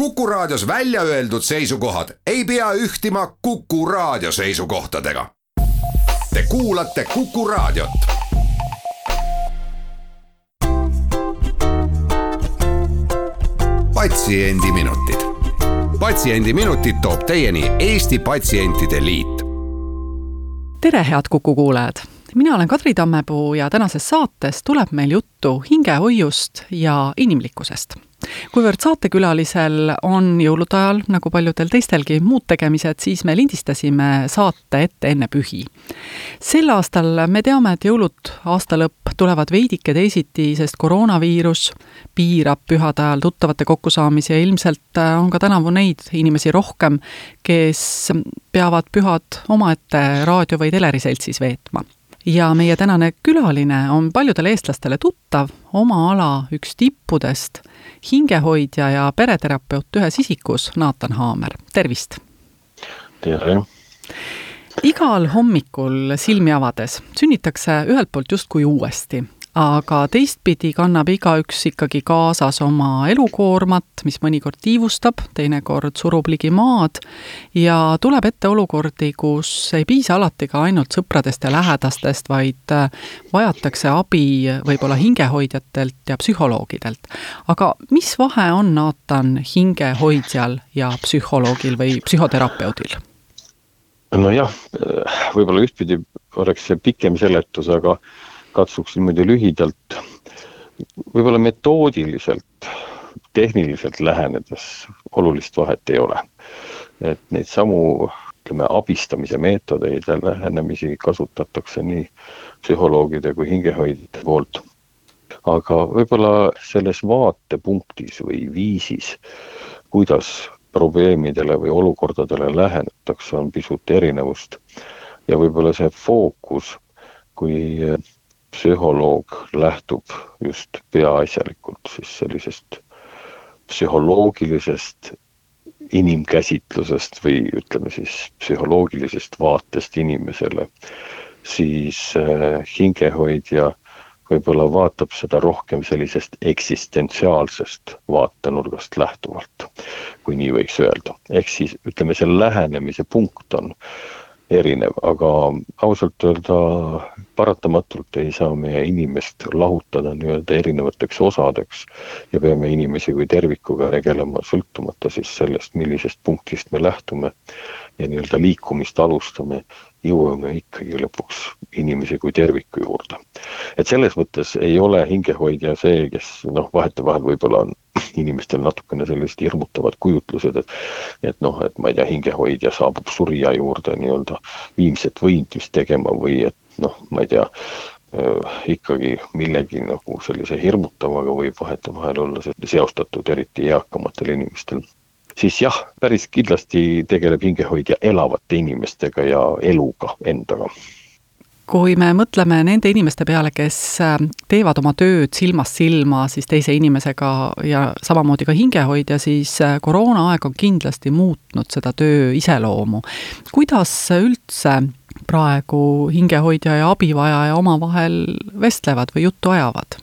Kuku Raadios välja öeldud seisukohad ei pea ühtima Kuku Raadio seisukohtadega. Te kuulate Kuku Raadiot. patsiendiminutid, Patsiendiminutid toob teieni Eesti Patsientide Liit. tere, head Kuku kuulajad mina olen Kadri Tammepuu ja tänases saates tuleb meil juttu hingehoiust ja inimlikkusest kuivõrd saatekülalisel on jõulude ajal, nagu paljudel teistelgi, muud tegemised, siis me lindistasime saate ette enne pühi. sel aastal me teame, et jõulud, aasta lõpp tulevad veidike teisiti, sest koroonaviirus piirab pühade ajal tuttavate kokkusaamisi ja ilmselt on ka tänavu neid inimesi rohkem, kes peavad pühad omaette raadio- või teleriseltsis veetma ja meie tänane külaline on paljudele eestlastele tuttav, oma ala üks tippudest, hingehoidja ja pereterapeut ühes isikus, Naatan Haamer, tervist! tere! igal hommikul silmi avades sünnitakse ühelt poolt justkui uuesti aga teistpidi kannab igaüks ikkagi kaasas oma elukoormat, mis mõnikord tiivustab, teinekord surub ligi maad ja tuleb ette olukordi, kus ei piisa alati ka ainult sõpradest ja lähedastest, vaid äh, vajatakse abi võib-olla hingehoidjatelt ja psühholoogidelt. aga mis vahe on, Naatan, hingehoidjal ja psühholoogil või psühhoterapeudil? nojah, võib-olla ühtpidi oleks see pikem seletus, aga katsuks niimoodi lühidalt, võib-olla metoodiliselt, tehniliselt lähenedes olulist vahet ei ole. et neid samu, ütleme, abistamise meetodeid ja lähenemisi kasutatakse nii psühholoogide kui hingehoidjate poolt. aga võib-olla selles vaatepunktis või viisis, kuidas probleemidele või olukordadele lähenetakse, on pisut erinevust. ja võib-olla see fookus, kui psühholoog lähtub just peaasjalikult siis sellisest psühholoogilisest inimkäsitlusest või ütleme siis psühholoogilisest vaatest inimesele, siis äh, hingehoidja võib-olla vaatab seda rohkem sellisest eksistentsiaalsest vaatenurgast lähtuvalt, kui nii võiks öelda. ehk siis ütleme, see lähenemise punkt on erinev, aga ausalt öelda paratamatult ei saa meie inimest lahutada nii-öelda erinevateks osadeks ja peame inimesi kui tervikuga tegelema, sõltumata siis sellest, millisest punktist me lähtume ja nii-öelda liikumist alustame, jõuame ikkagi lõpuks inimese kui terviku juurde. et selles mõttes ei ole hingehoidja see, kes noh, vahetevahel võib-olla on inimestel natukene sellised hirmutavad kujutlused, et et noh, et ma ei tea, hingehoidja saabub surija juurde nii-öelda viimset võindmist tegema või et noh, ma ei tea äh,, ikkagi millegi nagu sellise hirmutavaga võib vahetevahel olla seostatud, eriti eakamatel inimestel siis jah, päris kindlasti tegeleb hingehoidja elavate inimestega ja eluga endaga kui me mõtleme nende inimeste peale, kes äh, teevad oma tööd silmast silma siis teise inimesega ja samamoodi ka hingehoidja, siis äh, koroonaaeg on kindlasti muutnud seda töö iseloomu. kuidas üldse praegu hingehoidja ja abivajaja omavahel vestlevad või juttu ajavad?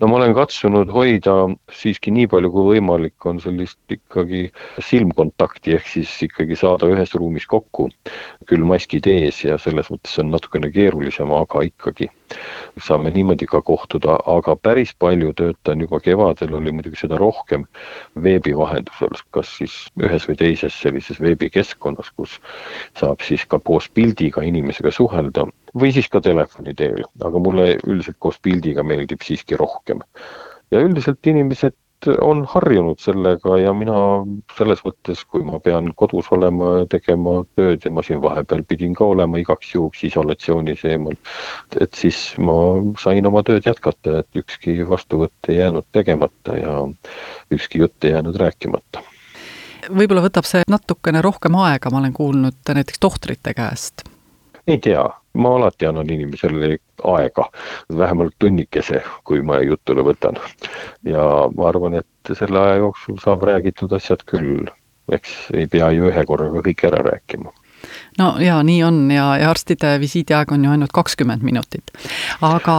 No ma olen katsunud hoida siiski nii palju kui võimalik, on sellist ikkagi silmkontakti, ehk siis ikkagi saada ühes ruumis kokku, küll maskid ees ja selles mõttes on natukene keerulisem, aga ikkagi saame niimoodi ka kohtuda, aga päris palju töötan juba kevadel, oli muidugi seda rohkem veebi vahendusel, kas siis ühes või teises sellises veebikeskkonnas, kus saab siis ka koos pildiga inimesega suhelda või siis ka telefoni teel, aga mulle üldiselt koos pildiga meeldib siiski rohkem. ja üldiselt inimesed on harjunud sellega ja mina selles mõttes, kui ma pean kodus olema ja tegema tööd ja ma siin vahepeal pidin ka olema igaks juhuks isolatsioonis eemal, et siis ma sain oma tööd jätkata, et ükski vastuvõtt ei jäänud tegemata ja ükski jutt ei jäänud rääkimata. Võib-olla võtab see natukene rohkem aega, ma olen kuulnud näiteks tohtrite käest. Ei tea, ma alati annan inimesele aega, vähemalt tunnikese, kui ma jutule võtan. ja ma arvan, et selle aja jooksul saab räägitud asjad küll, eks ei pea ju ühe korraga kõik ära rääkima no ja nii on ja, ja arstide visiidiaeg on ju ainult kakskümmend minutit. aga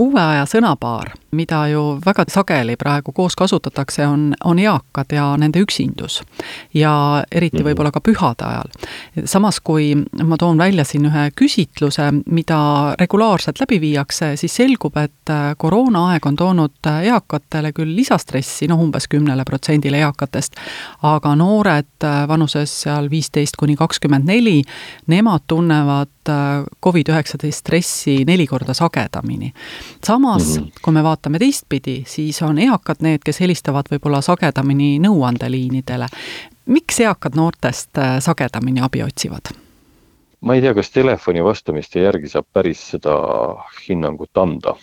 uue aja sõnapaar, mida ju väga sageli praegu koos kasutatakse, on, on eakad ja nende üksindus. ja eriti mhm. võib-olla ka pühade ajal. samas, kui ma toon välja siin ühe küsitluse, mida regulaarselt läbi viiakse, siis selgub, et koroonaaeg on toonud eakatele küll lisastressi, noh umbes kümnele protsendile eakatest, aga noored vanuses seal viisteist kuni kakskümmend neli nemad tunnevad äh, Covid-19 stressi neli korda sagedamini. samas -hmm. kui me vaatame teistpidi, siis on eakad need, kes helistavad võib-olla sagedamini nõuandeliinidele. miks eakad noortest äh, sagedamini abi otsivad? ma ei tea, kas telefoni vastamiste järgi saab päris seda hinnangut anda,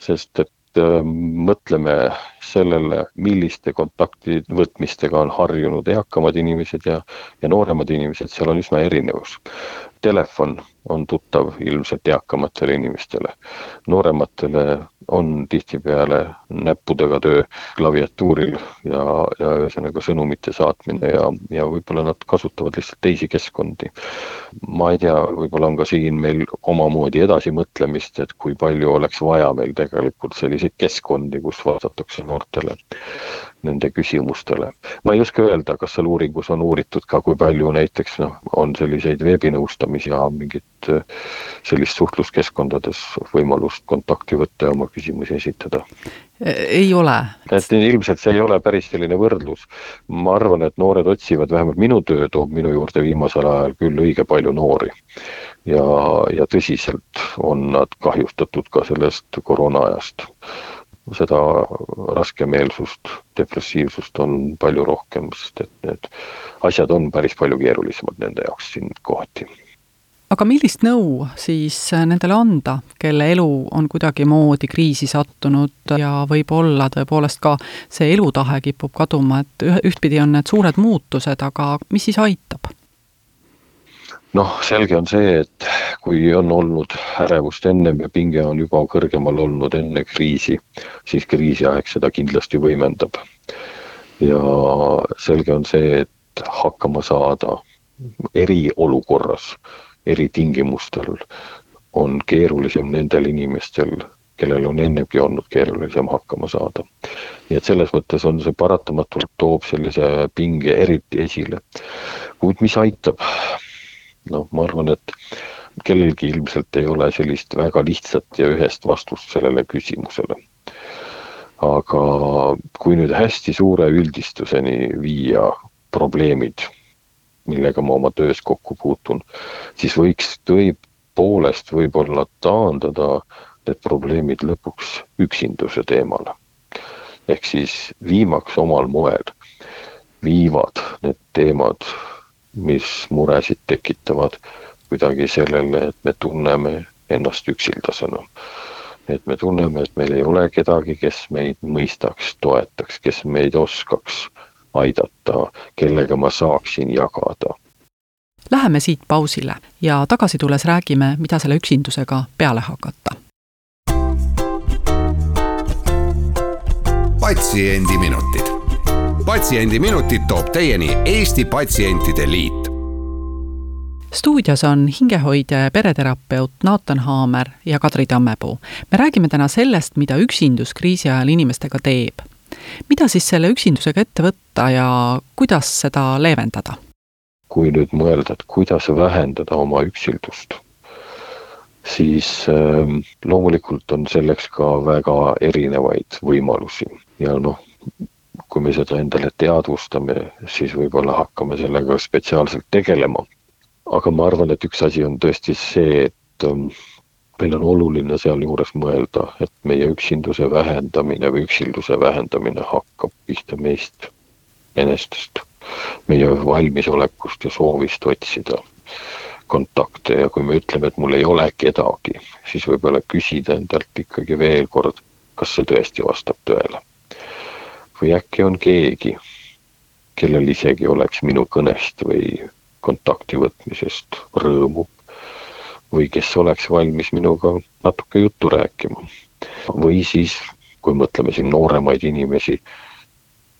sest et mõtleme sellele, milliste kontakti võtmistega on harjunud eakamad inimesed ja, ja nooremad inimesed, seal on üsna erinevus. Telefon on tuttav ilmselt eakamatele inimestele. noorematele on tihtipeale näppudega töö klaviatuuril ja, ja ühesõnaga sõnumite saatmine ja, ja võib-olla nad kasutavad lihtsalt teisi keskkondi. ma ei tea, võib-olla on ka siin meil omamoodi edasimõtlemist, et kui palju oleks vaja meil tegelikult selliseid keskkondi, kus vastatakse noortele nende küsimustele. ma ei oska öelda, kas seal uuringus on uuritud ka, kui palju näiteks noh, on selliseid veebinõustamisi ja mingit sellist suhtluskeskkondades võimalust kontakti võtta ja oma küsimusi esitada. ei ole? et ilmselt see ei ole päris selline võrdlus. ma arvan, et noored otsivad, vähemalt minu töö toob minu juurde viimasel ajal küll õige palju noori. ja, ja tõsiselt on nad kahjustatud ka sellest koroonaajast seda raskemeelsust, depressiivsust on palju rohkem, sest et need asjad on päris palju keerulisemad nende jaoks siin kohati. Aga millist nõu siis nendele anda, kelle elu on kuidagimoodi kriisi sattunud ja võib-olla tõepoolest ka see elutahe kipub kaduma, et ühtpidi on need suured muutused, aga mis siis aitab? noh, selge on see, et kui on olnud ärevust ennem ja pinge on juba kõrgemal olnud enne kriisi, siis kriisiaeg seda kindlasti võimendab. ja selge on see, et hakkama saada eriolukorras, eritingimustel on keerulisem nendel inimestel, kellel on ennemgi olnud keerulisem hakkama saada. nii et selles mõttes on see paratamatult toob sellise pinge eriti esile. kuid mis aitab, noh, ma arvan, et kellelgi ilmselt ei ole sellist väga lihtsat ja ühest vastust sellele küsimusele. aga kui nüüd hästi suure üldistuseni viia probleemid, millega ma oma töös kokku puutun, siis võiks tõepoolest võib-olla taandada need probleemid lõpuks üksinduse teemale. ehk siis viimaks omal moel viivad need teemad mis muresid tekitavad kuidagi sellele, et me tunneme ennast üksildasena. et me tunneme, et meil ei ole kedagi, kes meid mõistaks, toetaks, kes meid oskaks aidata, kellega ma saaksin jagada. Läheme siit pausile ja tagasi tulles räägime, mida selle üksindusega peale hakata. patsiendiminutid patsiendiminutid toob teieni Eesti Patsientide Liit. stuudios on hingehoidja ja pereterapeut Naatan Haamer ja Kadri Tammepuu. me räägime täna sellest, mida üksindus kriisi ajal inimestega teeb. Mida siis selle üksindusega ette võtta ja kuidas seda leevendada? kui nüüd mõelda, et kuidas vähendada oma üksildust, siis äh, loomulikult on selleks ka väga erinevaid võimalusi ja noh, kui me seda endale teadvustame, siis võib-olla hakkame sellega spetsiaalselt tegelema. aga ma arvan, et üks asi on tõesti see, et um, meil on oluline sealjuures mõelda, et meie üksinduse vähendamine või üksilduse vähendamine hakkab pihta meist enestest, meie valmisolekust ja soovist otsida kontakte. Ja kui me ütleme, et mul ei ole kedagi, siis võib-olla küsida endalt ikkagi veel kord, kas see tõesti vastab tõele. Või äkki on keegi, kellel isegi oleks minu kõnest või kontakti võtmisest rõõmu või kes oleks valmis minuga natuke juttu rääkima. või siis, kui mõtleme siin nooremaid inimesi,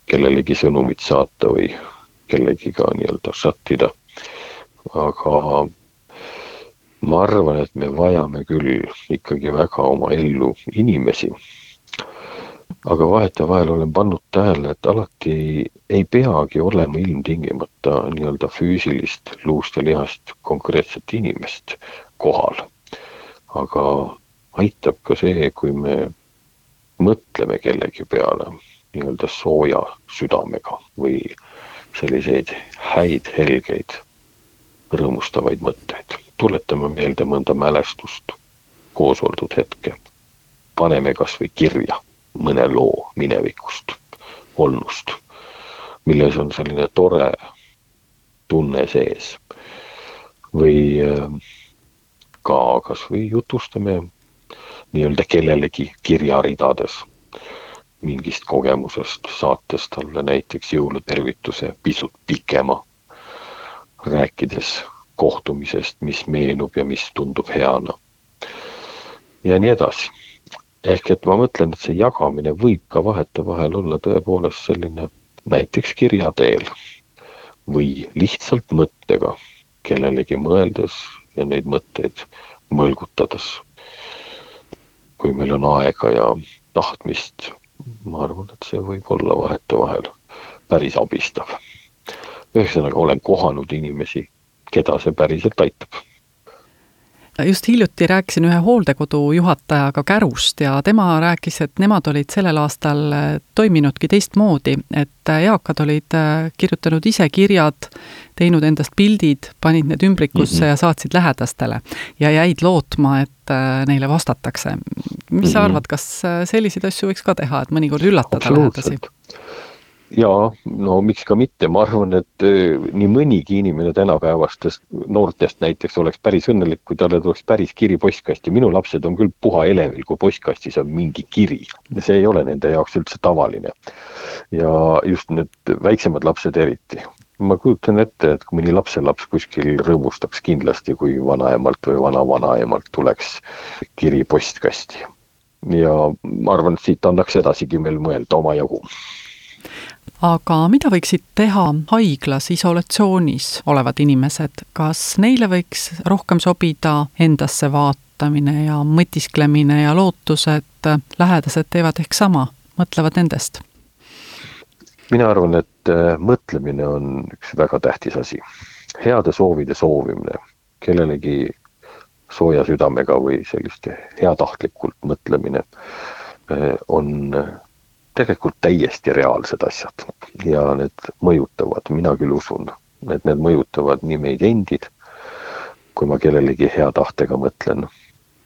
kellelegi sõnumit saata või kellegiga nii-öelda šattida, aga ma arvan, et me vajame küll ikkagi väga oma ellu inimesi. aga vahetevahel olen pannud tähele, et alati ei peagi olema ilmtingimata nii-öelda füüsilist luust ja lihast konkreetset inimest kohal. aga aitab ka see, kui me mõtleme kellegi peale nii-öelda sooja südamega või selliseid häid, helgeid, rõõmustavaid mõtteid. tuletame meelde mõnda mälestust, koos oldud hetke. paneme kas või kirja mõne loo minevikust, olnust, milles on selline tore tunne sees. või äh, ka kas või jutustame nii-öelda kellelegi kirjaridades mingist kogemusest, saates talle näiteks jõulutervituse pisut pikema, rääkides kohtumisest, mis meenub ja mis tundub heana. ja nii edasi. ehk et ma mõtlen, et see jagamine võib ka vahetevahel olla tõepoolest selline näiteks kirja teel või lihtsalt mõttega kellelegi mõeldes ja neid mõtteid mõlgutades kui meil on aega ja tahtmist, ma arvan, et see võib olla vahetevahel päris abistav. ühesõnaga, olen kohanud inimesi, keda see päriselt aitab just hiljuti rääkisin ühe hooldekodu juhatajaga Kärust ja tema rääkis, et nemad olid sellel aastal toiminudki teistmoodi, et eakad olid kirjutanud ise kirjad, teinud endast pildid, panid need ümbrikusse mm -hmm. ja saatsid lähedastele ja jäid lootma, et neile vastatakse. mis mm -hmm. sa mhm. arvad, kas selliseid asju võiks ka teha, et mõnikord üllatada lähedasi? Jaa, no miks ka mitte, ma arvan, et eh, nii mõnigi inimene tänapäevastest noortest näiteks oleks päris õnnelik, kui talle tuleks päris kiri postkasti. minu lapsed on küll puha elevil, kui postkastis on mingi kiri. see ei ole nende jaoks üldse tavaline. ja just need väiksemad lapsed eriti. ma kujutan ette, et kui mõni lapselaps kuskil rõõmustaks kindlasti, kui vanaemalt või vanavanaemalt tuleks kiri postkasti. ja ma arvan, et siit annaks edasigi veel mõelda omajagu aga mida võiksid teha haiglas isolatsioonis olevad inimesed, kas neile võiks rohkem sobida endasse vaatamine ja mõtisklemine ja lootus, et lähedased teevad ehk sama, mõtlevad endast? mina arvan, et äh, mõtlemine on üks väga tähtis asi. heade soovide soovimine, kellelegi sooja südamega või sellist heatahtlikult mõtlemine äh, on tegelikult täiesti reaalsed asjad ja need mõjutavad, mina küll usun, et need mõjutavad nii meid endid, kui ma kellelegi hea tahtega mõtlen,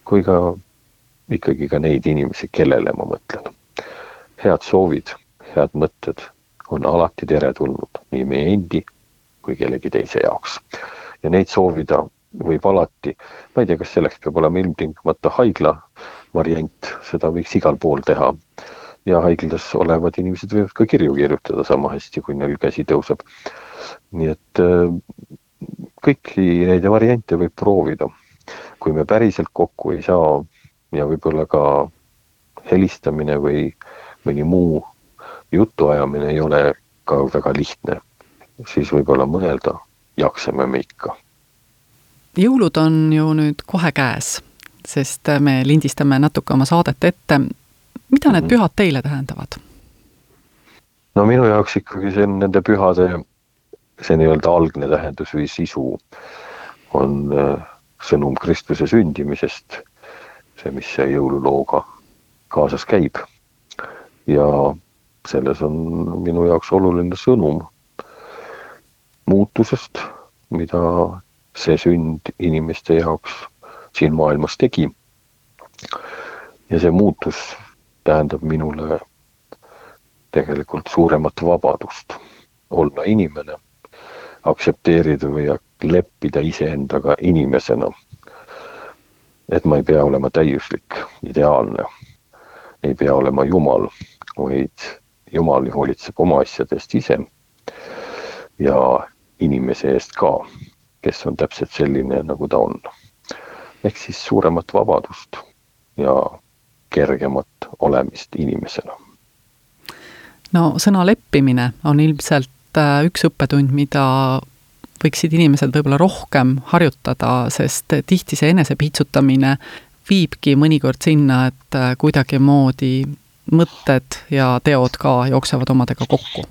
kui ka ikkagi ka neid inimesi, kellele ma mõtlen. head soovid, head mõtted on alati teretulnud nii meie endi kui kellegi teise jaoks. ja neid soovida võib alati, ma ei tea, kas selleks peab olema ilmtingimata haigla variant, seda võiks igal pool teha ja haiglas olevad inimesed võivad ka kirju kirjutada sama hästi, kui neil käsi tõuseb. nii et äh, kõiki neid variante võib proovida. kui me päriselt kokku ei saa ja võib-olla ka helistamine või mõni muu jutuajamine ei ole ka väga lihtne, siis võib-olla mõelda, jaksame me ikka. jõulud on ju nüüd kohe käes, sest me lindistame natuke oma saadet ette mida need mhm. pühad teile tähendavad? no minu jaoks ikkagi see on nende pühade, see nii-öelda algne tähendus või sisu on äh, sõnum Kristuse sündimisest, see, mis jõululooga kaasas käib. ja selles on minu jaoks oluline sõnum muutusest, mida see sünd inimeste jaoks siin maailmas tegi. ja see muutus tähendab minule tegelikult suuremat vabadust olla inimene, aktsepteerida või leppida iseendaga inimesena. et ma ei pea olema täiuslik, ideaalne, ei pea olema Jumal, vaid Jumal hoolitseb oma asjadest ise ja inimese eest ka, kes on täpselt selline, nagu ta on. ehk siis suuremat vabadust ja kergemat olemist inimesena. no sõna leppimine on ilmselt äh, üks õppetund, mida võiksid inimesed võib-olla rohkem harjutada, sest tihti see enesepiitsutamine viibki mõnikord sinna, et kuidagimoodi mõtted ja teod ka jooksevad omadega kokku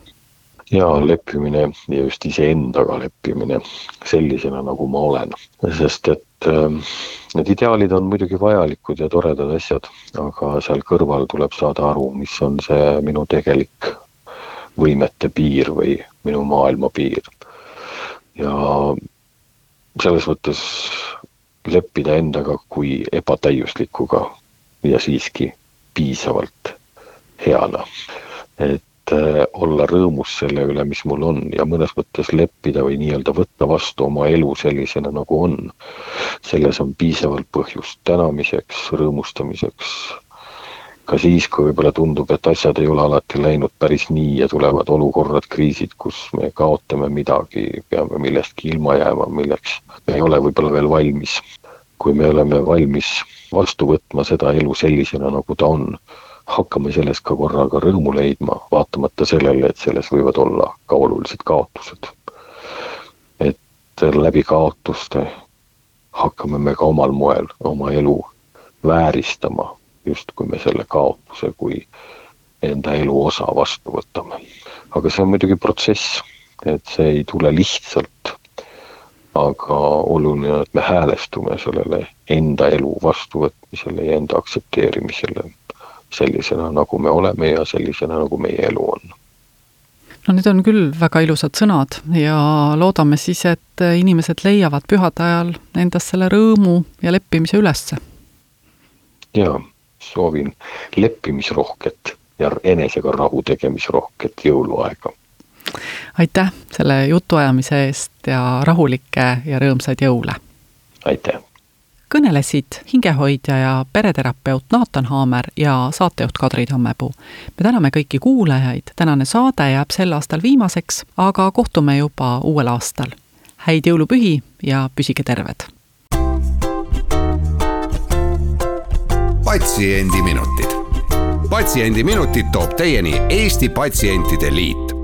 ja leppimine ja just iseendaga leppimine sellisena, nagu ma olen. sest et äh, need ideaalid on muidugi vajalikud ja toredad asjad, aga seal kõrval tuleb saada aru, mis on see minu tegelik võimete piir või minu maailma piir. ja selles mõttes leppida endaga kui ebatäiuslikuga ja siiski piisavalt heana. et olla rõõmus selle üle, mis mul on ja mõnes mõttes leppida või nii-öelda võtta vastu oma elu sellisena, nagu on. selles on piisavalt põhjust tänamiseks, rõõmustamiseks. ka siis, kui võib-olla tundub, et asjad ei ole alati läinud päris nii ja tulevad olukorrad, kriisid, kus me kaotame midagi, peame millestki ilma jääma, milleks me ei ole võib-olla veel valmis. kui me oleme valmis vastu võtma seda elu sellisena, nagu ta on hakkame sellest ka korraga rõõmu leidma, vaatamata sellele, et selles võivad olla ka olulised kaotused. et läbi kaotuste hakkame me ka omal moel oma elu vääristama, justkui me selle kaotuse kui enda elu osa vastu võtame. aga see on muidugi protsess, et see ei tule lihtsalt, aga oluline on, et me häälestume sellele enda elu vastuvõtmisele ja enda aktsepteerimisele sellisena, nagu me oleme ja sellisena, nagu meie elu on. no need on küll väga ilusad sõnad ja loodame siis, et inimesed leiavad pühade ajal endas selle rõõmu ja leppimise ülesse. jaa, soovin leppimisrohket ja enesega rahu tegemisrohket jõuluaega. aitäh selle jutuajamise eest ja rahulikke ja rõõmsaid jõule! aitäh! Kõnelesid hingehoidja ja pereterapeut Naatan Haamer ja saatejuht Kadri Tammepuu. me täname kõiki kuulajaid, tänane saade jääb sel aastal viimaseks, aga kohtume juba uuel aastal. häid jõulupühi ja püsige terved! patsiendiminutid. patsiendiminutid toob teieni Eesti Patsientide Liit